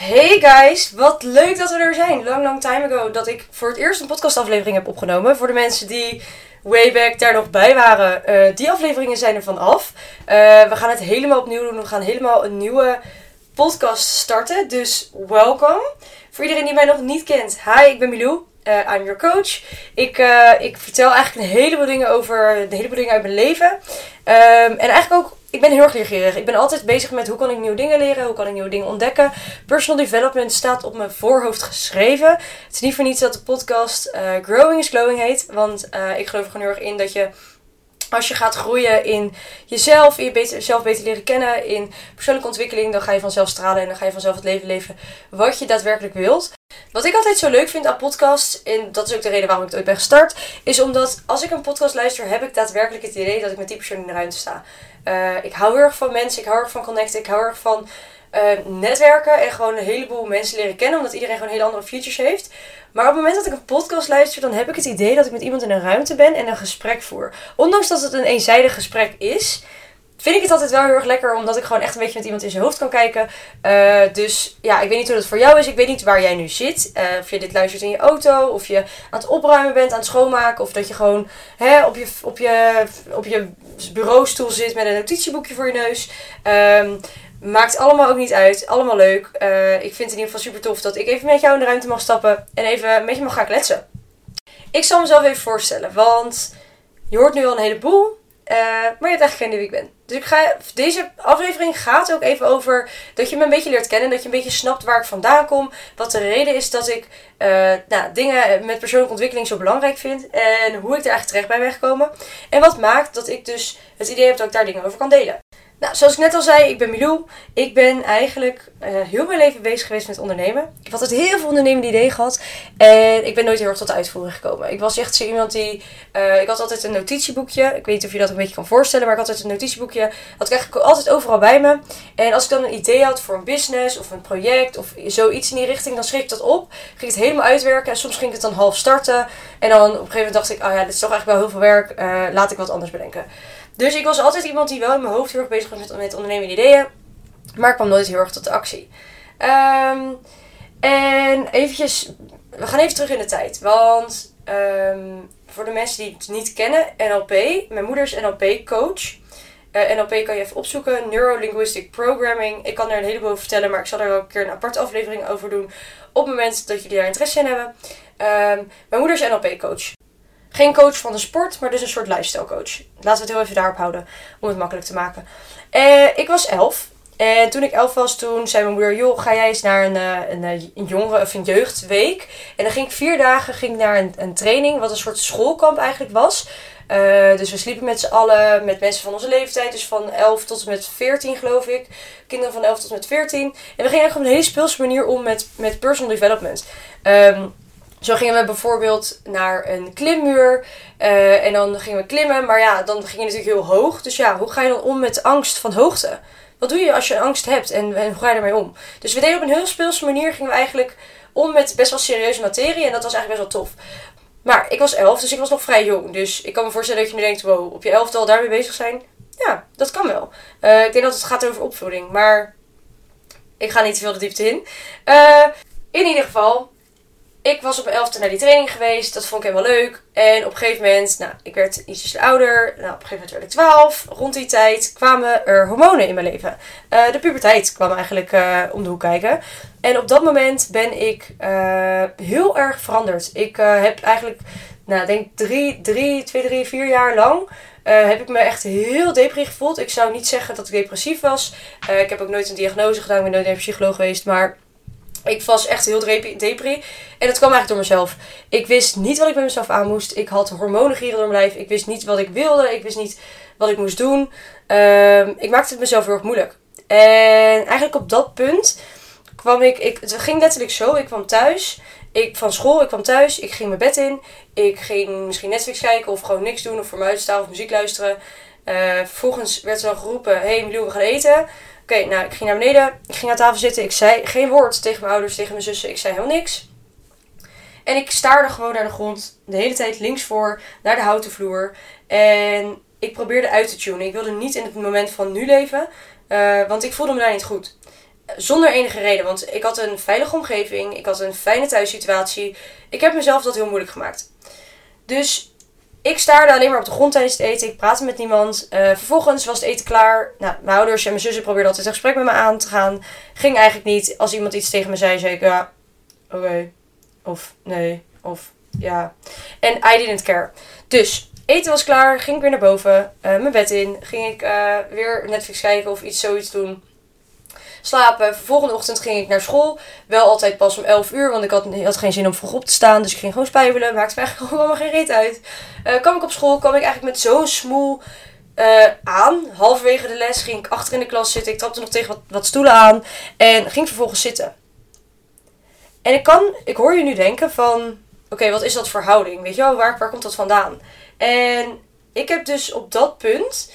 Hey guys, wat leuk dat we er zijn. Long, long time ago dat ik voor het eerst een podcastaflevering heb opgenomen. Voor de mensen die way back daar nog bij waren, uh, die afleveringen zijn er vanaf. Uh, we gaan het helemaal opnieuw doen. We gaan helemaal een nieuwe podcast starten. Dus welkom. Voor iedereen die mij nog niet kent, hi, ik ben Milou. Uh, I'm your coach. Ik, ik vertel eigenlijk een heleboel dingen over de heleboel dingen uit mijn leven. Um, en eigenlijk ook ik ben heel erg leergierig. Ik ben altijd bezig met hoe kan ik nieuwe dingen leren, hoe kan ik nieuwe dingen ontdekken. Personal development staat op mijn voorhoofd geschreven. Het is niet voor niets dat de podcast uh, Growing is Glowing heet. Want uh, ik geloof er gewoon heel erg in dat je als je gaat groeien in jezelf, in jezelf beter leren kennen, in persoonlijke ontwikkeling, dan ga je vanzelf stralen en dan ga je vanzelf het leven leven wat je daadwerkelijk wilt. Wat ik altijd zo leuk vind aan podcasts, en dat is ook de reden waarom ik het ooit ben gestart, is omdat als ik een podcast luister, heb ik daadwerkelijk het idee dat ik met die persoon in de ruimte sta. Uh, ik hou heel erg van mensen, ik hou erg van connecten, ik hou erg van uh, netwerken en gewoon een heleboel mensen leren kennen, omdat iedereen gewoon hele andere features heeft. Maar op het moment dat ik een podcast luister, dan heb ik het idee dat ik met iemand in een ruimte ben en een gesprek voer. Ondanks dat het een eenzijdig gesprek is, vind ik het altijd wel heel erg lekker, omdat ik gewoon echt een beetje met iemand in zijn hoofd kan kijken. Uh, dus ja, ik weet niet hoe dat voor jou is. Ik weet niet waar jij nu zit. Uh, of je dit luistert in je auto, of je aan het opruimen bent, aan het schoonmaken, of dat je gewoon hè, op, je, op, je, op je bureaustoel zit met een notitieboekje voor je neus. Um, Maakt allemaal ook niet uit. Allemaal leuk. Uh, ik vind het in ieder geval super tof dat ik even met jou in de ruimte mag stappen. En even met je mag gaan kletsen. Ik zal mezelf even voorstellen. Want je hoort nu al een heleboel. Maar je hebt eigenlijk geen idee wie ik ben. Dus ik ga, deze aflevering gaat ook even over dat je me een beetje leert kennen. Dat je een beetje snapt waar ik vandaan kom. Wat de reden is dat ik uh, nou, dingen met persoonlijke ontwikkeling zo belangrijk vind. En hoe ik er eigenlijk terecht bij ben gekomen. En wat maakt dat ik dus het idee heb dat ik daar dingen over kan delen. Nou, zoals ik net al zei, ik ben Milou. Ik ben eigenlijk uh, heel mijn leven bezig geweest met ondernemen. Ik heb altijd heel veel ondernemende ideeën gehad. En ik ben nooit heel erg tot de uitvoering gekomen. Ik was echt zo iemand die... Uh, ik had altijd een notitieboekje. Ik weet niet of je dat een beetje kan voorstellen. Maar ik had altijd een notitieboekje. Had ik eigenlijk altijd overal bij me. En als ik dan een idee had voor een business of een project of zoiets in die richting. Dan schreef ik dat op. Ging het helemaal uitwerken. En soms ging ik het dan half starten. En dan op een gegeven moment dacht ik... Oh ja, dit is toch eigenlijk wel heel veel werk. Uh, laat ik wat anders bedenken. Dus ik was altijd iemand die wel in mijn hoofd heel erg bezig was met, met ondernemende ideeën. Maar ik kwam nooit heel erg tot de actie. Um, en eventjes, we gaan even terug in de tijd. Want um, voor de mensen die het niet kennen, NLP. Mijn moeder is NLP-coach. Eh, NLP kan je even opzoeken. Neuro-linguistic Programming. Ik kan er een heleboel over vertellen, maar ik zal er ook een keer een aparte aflevering over doen. Op het moment dat jullie daar interesse in hebben. Um, mijn moeder is NLP-coach. Geen coach van de sport, maar dus een soort lifestyle coach. Laten we het heel even daarop houden, om het makkelijk te maken. Uh, ik was elf. En toen ik elf was, toen zei mijn moeder, joh, ga jij eens naar een, eh, een, eh, een jongeren- of een jeugdweek. En dan ging ik vier dagen ging naar een, een training, wat een soort schoolkamp eigenlijk was. Dus we sliepen met z'n allen, met mensen van onze leeftijd. Dus van 11 tot met 14 geloof ik. Kinderen van 11 tot met 14. En we gingen eigenlijk op een hele speelse manier om met, met personal development. Um, zo gingen we bijvoorbeeld naar een klimmuur. Uh, en dan gingen we klimmen. Maar ja, dan ging je natuurlijk heel hoog. Dus ja, hoe ga je dan om met angst van hoogte? Wat doe je als je angst hebt en, hoe ga je ermee om? Dus we deden op een heel speelse manier. Gingen we eigenlijk om met best wel serieuze materie. En dat was eigenlijk best wel tof. Maar ik was elf, dus ik was nog vrij jong. Dus ik kan me voorstellen dat je nu denkt: wow, op je elfde al daarmee bezig zijn. Ja, dat kan wel. Uh, ik denk dat het gaat over opvoeding. Maar ik ga niet te veel de diepte in. Uh, in ieder geval, ik was op mijn elfde naar die training geweest. Dat vond ik helemaal leuk. En op een gegeven moment, nou, ik werd ietsjes ouder. Nou, op een gegeven moment werd ik 12. Rond die tijd kwamen er hormonen in mijn leven. Uh, de puberteit kwam eigenlijk uh, om de hoek kijken. En op dat moment ben ik uh, heel erg veranderd. Ik heb eigenlijk, nou, denk drie, drie, twee, drie, vier jaar lang. heb ik me echt heel depressief gevoeld. Ik zou niet zeggen dat ik depressief was. ik heb ook nooit een diagnose gedaan. Ik ben nooit een psycholoog geweest. Maar ik was echt heel depri. En dat kwam eigenlijk door mezelf. Ik wist niet wat ik met mezelf aan moest. Ik had hormonen gieren door mijn lijf. Ik wist niet wat ik wilde. Ik wist niet wat ik moest doen. Um, ik maakte het mezelf heel erg moeilijk. En eigenlijk op dat punt kwam ik, ik... Het ging letterlijk zo. Ik kwam thuis. Ik, van school, ik kwam thuis. Ik ging mijn bed in. Ik ging misschien Netflix kijken of gewoon niks doen. Of voor me uitstaan of muziek luisteren. Uh, vervolgens werd er dan geroepen... Hey Milou, we gaan eten. Oké, nou, ik ging naar beneden. Ik ging aan tafel zitten. Ik zei geen woord tegen mijn ouders, tegen mijn zussen. Ik zei helemaal niks. En ik staarde gewoon naar de grond. De hele tijd links voor, naar de houten vloer. En ik probeerde uit te tunen. Ik wilde niet in het moment van nu leven. Uh, want ik voelde me daar niet goed. zonder enige reden. Want ik had een veilige omgeving. Ik had een fijne thuissituatie. Ik heb mezelf dat heel moeilijk gemaakt. Dus ik staarde alleen maar op de grond tijdens het eten. Ik praatte met niemand. Uh, vervolgens was het eten klaar. Nou, mijn ouders en mijn zussen probeerden altijd een gesprek met me aan te gaan. Ging eigenlijk niet. Als iemand iets tegen me zei, zei ik ja, oké. Of nee. Of ja. En I didn't care. Dus eten was klaar. Ging ik weer naar boven. Uh, mijn bed in. Ging ik uh, weer Netflix kijken of iets zoiets doen slapen. Volgende ochtend ging ik naar school. Wel altijd pas om 11 uur, want ik had, geen zin om vroeg op te staan. Dus ik ging gewoon spijbelen. Maakte me eigenlijk gewoon geen reet uit. Uh, kwam ik op school, kwam ik eigenlijk met zo'n smoel uh, aan. Halverwege de les ging ik achter in de klas zitten. Ik trapte nog tegen wat, wat stoelen aan. En ging vervolgens zitten. En ik kan, ik hoor je nu denken van... Oké, wat is dat voor houding? Weet je wel, waar, waar komt dat vandaan? En ik heb dus op dat punt...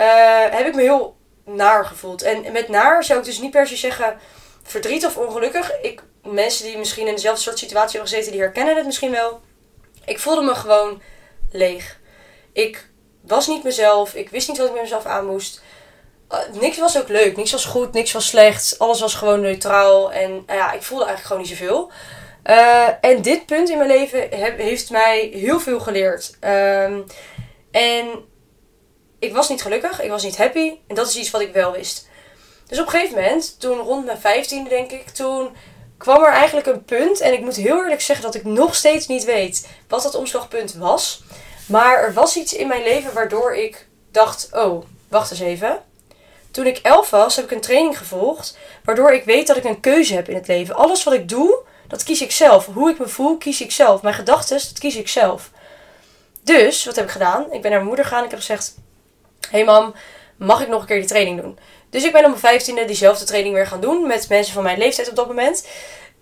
Uh, heb ik me heel naar gevoeld. En met naar zou ik dus niet per se zeggen verdriet of ongelukkig. Ik, mensen die misschien in dezelfde soort situatie hebben gezeten, die herkennen het misschien wel. Ik voelde me gewoon leeg. Ik was niet mezelf. Ik wist niet wat ik met mezelf aan moest. Uh, niks was ook leuk. Niks was goed. Niks was slecht. Alles was gewoon neutraal. En uh, ja, ik voelde eigenlijk gewoon niet zoveel. Uh, en dit punt in mijn leven heeft mij heel veel geleerd. Um, en ik was niet gelukkig, ik was niet happy. En dat is iets wat ik wel wist. Dus op een gegeven moment, toen rond mijn vijftiende denk ik, toen kwam er eigenlijk een punt. En ik moet heel eerlijk zeggen dat ik nog steeds niet weet wat dat omslagpunt was. Maar er was iets in mijn leven waardoor ik dacht, oh, wacht eens even. Toen ik elf was, heb ik een training gevolgd. Waardoor ik weet dat ik een keuze heb in het leven. Alles wat ik doe, dat kies ik zelf. Hoe ik me voel, kies ik zelf. Mijn gedachten, dat kies ik zelf. Dus, wat heb ik gedaan? Ik ben naar mijn moeder gegaan. Ik heb gezegd, hey mam, mag ik nog een keer die training doen? Dus ik ben op mijn vijftiende diezelfde training weer gaan doen met mensen van mijn leeftijd op dat moment.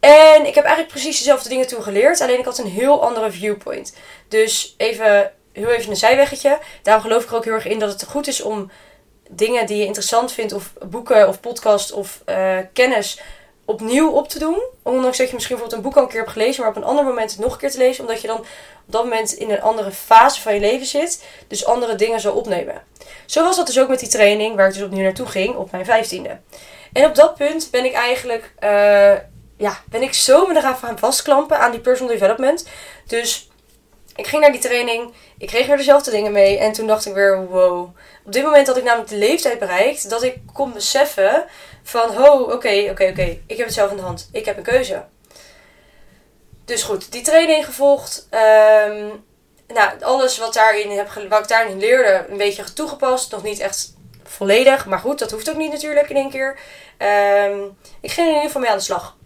En ik heb eigenlijk precies dezelfde dingen toen geleerd, alleen ik had een heel andere viewpoint. Dus even, heel even een zijweggetje. Daarom geloof ik er ook heel erg in dat het goed is om dingen die je interessant vindt, of boeken of podcast of uh, kennis, opnieuw op te doen. Ondanks dat je misschien bijvoorbeeld een boek al een keer hebt gelezen, maar op een ander moment het nog een keer te lezen. Omdat je dan op dat moment in een andere fase van je leven zit. Dus andere dingen zal opnemen. Zo was dat dus ook met die training waar ik dus opnieuw naartoe ging op mijn vijftiende. En op dat punt ben ik eigenlijk, uh, ja, ben ik zo me eraan vastklampen aan die personal development. Dus ik ging naar die training, ik kreeg er dezelfde dingen mee. En toen dacht ik weer, wow. Op dit moment had ik namelijk de leeftijd bereikt dat ik kon beseffen van, ho, oké, oké, oké, ik heb het zelf in de hand. Ik heb een keuze. Dus goed, die training gevolgd. Um, nou, alles wat, daarin heb, wat ik daarin leerde, een beetje toegepast. Nog niet echt volledig, maar goed, dat hoeft ook niet natuurlijk in één keer. Um, ik ging in ieder geval mee aan de slag.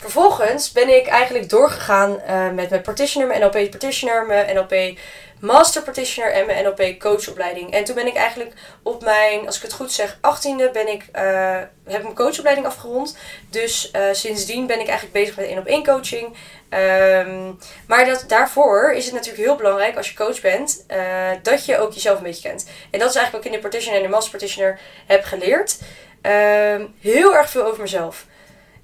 Vervolgens ben ik eigenlijk doorgegaan uh, met mijn partitioner, mijn NLP partitioner, mijn NLP master practitioner en mijn NLP coachopleiding. En toen ben ik eigenlijk op mijn, als ik het goed zeg, 18e ben ik, uh, heb mijn coachopleiding afgerond. Dus uh, sindsdien ben ik eigenlijk bezig met één op één coaching. Um, maar dat, daarvoor is het natuurlijk heel belangrijk als je coach bent, dat je ook jezelf een beetje kent. En dat is eigenlijk wat ik in de partitioner en de master practitioner heb geleerd. Um, heel erg veel over mezelf.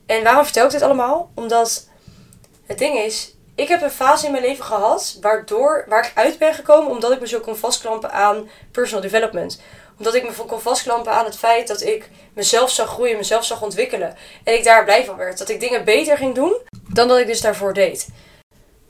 En waarom vertel ik dit allemaal? Omdat het ding is, ik heb een fase in mijn leven gehad waardoor, waar ik uit ben gekomen omdat ik me zo kon vastklampen aan personal development. Omdat ik me kon vastklampen aan het feit dat ik mezelf zag groeien, mezelf zag ontwikkelen. En ik daar blij van werd. Dat ik dingen beter ging doen dan dat ik dus daarvoor deed.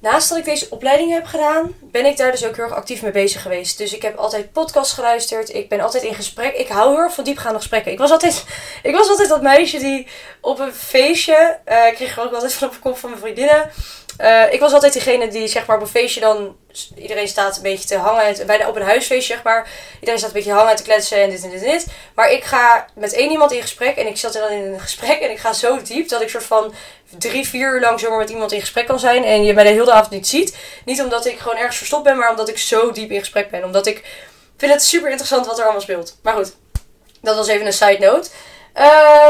Naast dat ik deze opleiding heb gedaan, ben ik daar dus ook heel erg actief mee bezig geweest. Dus ik heb altijd podcasts geluisterd. Ik ben altijd in gesprek. Ik hou heel erg van diepgaande gesprekken. Ik was altijd, ik was altijd dat meisje die op een feestje. Uh, ik kreeg ook altijd van op de kop van mijn vriendinnen. Uh, ik was altijd degene die zeg maar op een feestje dan... Iedereen staat een beetje te hangen. Bij de open huisfeest zeg maar. Iedereen staat een beetje hangen te kletsen en dit en dit en dit. Maar ik ga met één iemand in gesprek. En ik zat dan in een gesprek. En ik ga zo diep dat ik soort van drie, vier uur lang zomaar met iemand in gesprek kan zijn. En je mij de hele avond niet ziet. Niet omdat ik gewoon ergens verstopt ben. Maar omdat ik zo diep in gesprek ben. Omdat ik vind het super interessant wat er allemaal speelt. Maar goed. Dat was even een side note.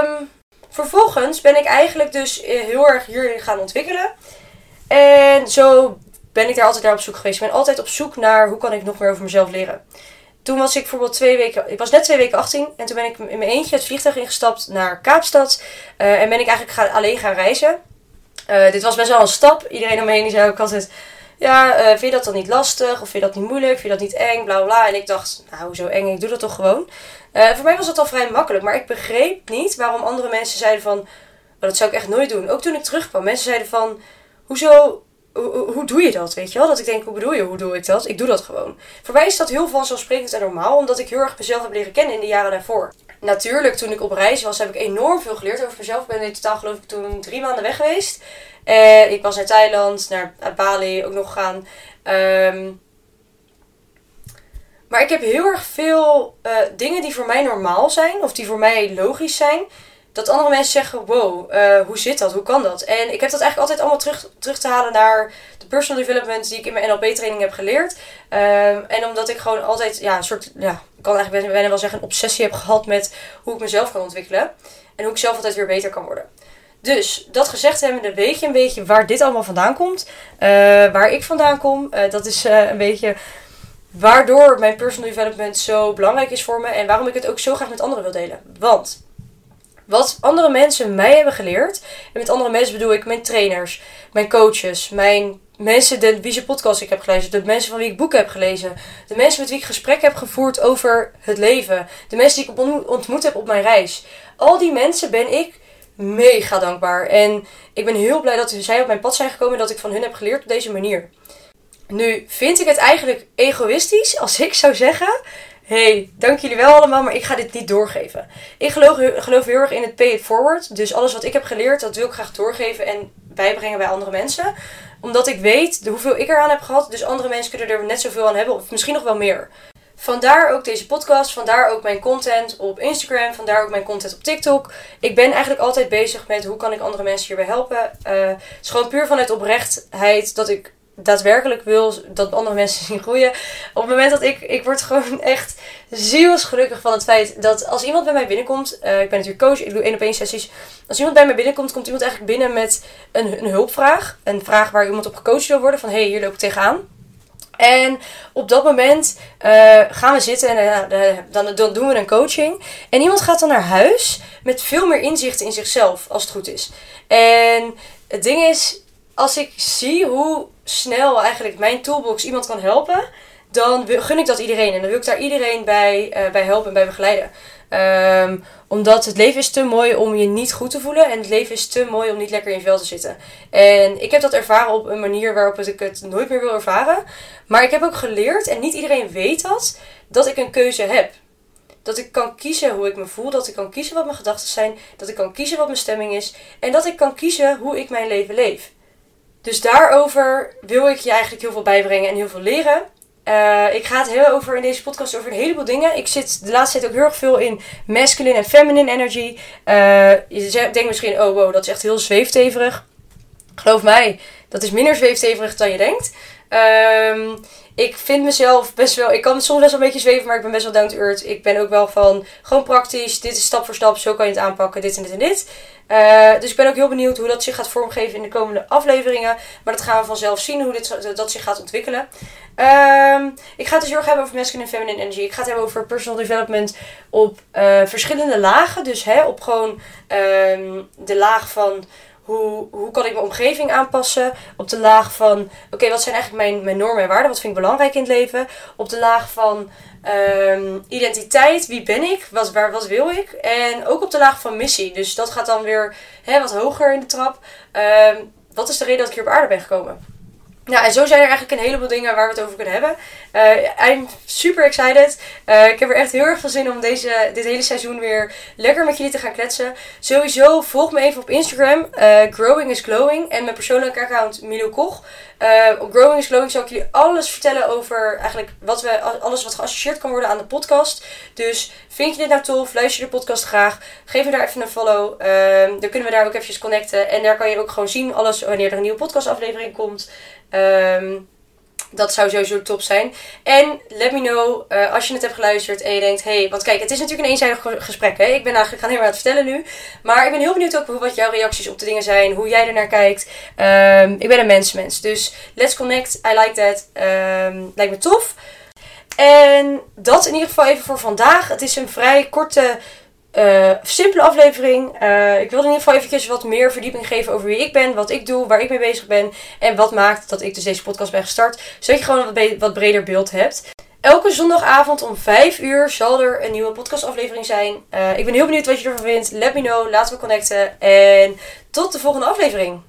Um, vervolgens ben ik eigenlijk dus heel erg hierin gaan ontwikkelen. En zo ben ik daar altijd naar op zoek geweest. Ik ben altijd op zoek naar hoe kan ik nog meer over mezelf leren. Toen was ik bijvoorbeeld twee weken, ik was net twee weken 18 en toen ben ik in mijn eentje het vliegtuig ingestapt naar Kaapstad. Uh, en ben ik eigenlijk gaan, alleen gaan reizen. Uh, dit was best wel een stap. Iedereen om me heen die zei ook altijd, ja, uh, vind je dat dan niet lastig? Of vind je dat niet moeilijk? Vind je dat niet eng? Bla bla. En ik dacht, nou, zo eng, ik doe dat toch gewoon. Voor mij was dat al vrij makkelijk. Maar ik begreep niet waarom andere mensen zeiden van, oh, dat zou ik echt nooit doen. Ook toen ik terugkwam. Mensen zeiden van, hoezo, hoe, hoe, doe je dat, weet je wel? Dat ik denk, hoe bedoel je, hoe doe ik dat? Ik doe dat gewoon. Voor mij is dat heel vanzelfsprekend en normaal, omdat ik heel erg mezelf heb leren kennen in de jaren daarvoor. Natuurlijk, toen ik op reis was, heb ik enorm veel geleerd over mezelf. Ik ben in totaal geloof ik toen drie maanden weg geweest. En ik was naar Thailand, naar Bali ook nog gegaan. Ehm, maar ik heb heel erg veel uh, dingen die voor mij normaal zijn, of die voor mij logisch zijn, dat andere mensen zeggen: Wow, uh, hoe zit dat? Hoe kan dat? En ik heb dat eigenlijk altijd allemaal terug, terug te halen naar de personal development die ik in mijn NLP-training heb geleerd. Ehm, en omdat ik gewoon altijd, ja, een soort, ja, ik kan eigenlijk bijna wel zeggen, een obsessie heb gehad met hoe ik mezelf kan ontwikkelen. En hoe ik zelf altijd weer beter kan worden. Dus dat gezegd hebbende, weet je een beetje waar dit allemaal vandaan komt. Uh, waar ik vandaan kom. Uh, dat is een beetje waardoor mijn personal development zo belangrijk is voor me. En waarom ik het ook zo graag met anderen wil delen. Want wat andere mensen mij hebben geleerd. En met andere mensen bedoel ik mijn trainers, mijn coaches, mijn mensen de, wie ze podcast ik heb gelezen, de mensen van wie ik boeken heb gelezen, de mensen met wie ik gesprek heb gevoerd over het leven, de mensen die ik ontmoet heb op mijn reis. Al die mensen ben ik mega dankbaar. En ik ben heel blij dat zij op mijn pad zijn gekomen en dat ik van hun heb geleerd op deze manier. Nu vind ik het eigenlijk egoïstisch als ik zou zeggen hey, dank jullie wel allemaal, maar ik ga dit niet doorgeven. Ik geloof, geloof heel erg in het pay it forward. Dus alles wat ik heb geleerd, dat wil ik graag doorgeven en bijbrengen bij andere mensen. Omdat ik weet hoeveel ik eraan heb gehad. Dus andere mensen kunnen er net zoveel aan hebben, of misschien nog wel meer. Vandaar ook deze podcast, vandaar ook mijn content op Instagram, vandaar ook mijn content op TikTok. Ik ben eigenlijk altijd bezig met hoe kan ik andere mensen hierbij helpen. Uh, het is gewoon puur vanuit oprechtheid dat ik daadwerkelijk wil dat andere mensen zien groeien. Op het moment dat ik, ik word gewoon echt zielsgelukkig van het feit dat als iemand bij mij binnenkomt, uh, ik ben natuurlijk coach, ik doe één op één sessies. Als iemand bij mij binnenkomt, komt iemand eigenlijk binnen met een, een hulpvraag. Een vraag waar iemand op gecoacht wil worden van hé, hey, hier loop ik tegenaan. En op dat moment uh, gaan we zitten en uh, dan, dan doen we een coaching. En iemand gaat dan naar huis met veel meer inzicht in zichzelf, als het goed is. En het ding is, als ik zie hoe snel eigenlijk mijn toolbox iemand kan helpen, dan gun ik dat iedereen. En dan wil ik daar iedereen bij, uh, bij helpen en bij begeleiden. Um, omdat het leven is te mooi om je niet goed te voelen. En het leven is te mooi om niet lekker in je vel te zitten. En ik heb dat ervaren op een manier waarop ik het nooit meer wil ervaren. Maar ik heb ook geleerd, en niet iedereen weet dat, dat ik een keuze heb. Dat ik kan kiezen hoe ik me voel. Dat ik kan kiezen wat mijn gedachten zijn. Dat ik kan kiezen wat mijn stemming is. En dat ik kan kiezen hoe ik mijn leven leef. Dus daarover wil ik je eigenlijk heel veel bijbrengen en heel veel leren. Uh, ik ga het heel over in deze podcast over een heleboel dingen. Ik zit de laatste tijd ook heel erg veel in masculine en feminine energy. Uh, je denkt misschien, oh wow, dat is echt heel zweefteverig. Geloof mij, dat is minder zweefteverig dan je denkt. Um, ik vind mezelf best wel. Ik kan soms best wel een beetje zweven, maar ik ben best wel down to earth. Ik ben ook wel van gewoon praktisch. Dit is stap voor stap. Zo kan je het aanpakken. Dit en dit en dit. Uh, dus ik ben ook heel benieuwd hoe dat zich gaat vormgeven in de komende afleveringen. Maar dat gaan we vanzelf zien hoe dit, dat zich gaat ontwikkelen. Um, ik ga het dus heel erg hebben over masculine en feminine energy. Ik ga het hebben over personal development op uh, verschillende lagen. Dus hè, op gewoon um, de laag van hoe, hoe kan ik mijn omgeving aanpassen? Op de laag van, oké, wat zijn eigenlijk mijn, mijn normen en waarden? Wat vind ik belangrijk in het leven? Op de laag van um, identiteit, wie ben ik? Wat, waar, wat wil ik? En ook op de laag van missie. Dus dat gaat dan weer hè, wat hoger in de trap. Um, wat is de reden dat ik hier op aarde ben gekomen? Ja, en zo zijn er eigenlijk een heleboel dingen waar we het over kunnen hebben. Uh, I'm super excited. Uh, ik heb er echt heel erg veel zin om deze, dit hele seizoen weer lekker met jullie te gaan kletsen. Sowieso volg me even op Instagram. Uh, Growing is Glowing. En mijn persoonlijke account Milo Koch. op Growing is Glowing zal ik jullie alles vertellen over eigenlijk wat we, alles wat geassocieerd kan worden aan de podcast. Dus vind je dit nou tof? Luister je de podcast graag. Geef me daar even een follow. Ehm, dan kunnen we daar ook eventjes connecten. En daar kan je ook gewoon zien alles wanneer er een nieuwe podcastaflevering komt. Um, dat zou sowieso top zijn. En let me know uh, als je het hebt geluisterd en je denkt: hey, want kijk, het is natuurlijk een eenzijdig gesprek. Hè? Ik ben eigenlijk gaan helemaal aan het vertellen nu. Maar ik ben heel benieuwd ook wat jouw reacties op de dingen zijn, hoe jij er naar kijkt. Um, ik ben een mensmens. Dus let's connect. I like that. Um, lijkt me tof. En dat in ieder geval even voor vandaag. Het is een vrij korte uh, simpele aflevering. Uh, ik wilde in ieder geval eventjes wat meer verdieping geven over wie ik ben, wat ik doe, waar ik mee bezig ben. En wat maakt dat ik dus deze podcast ben gestart. Zodat je gewoon een wat breder beeld hebt. Elke zondagavond om 5 uur zal er een nieuwe podcastaflevering zijn. Uh, ik ben heel benieuwd wat je ervan vindt. Let me know, laten we connecten. En tot de volgende aflevering.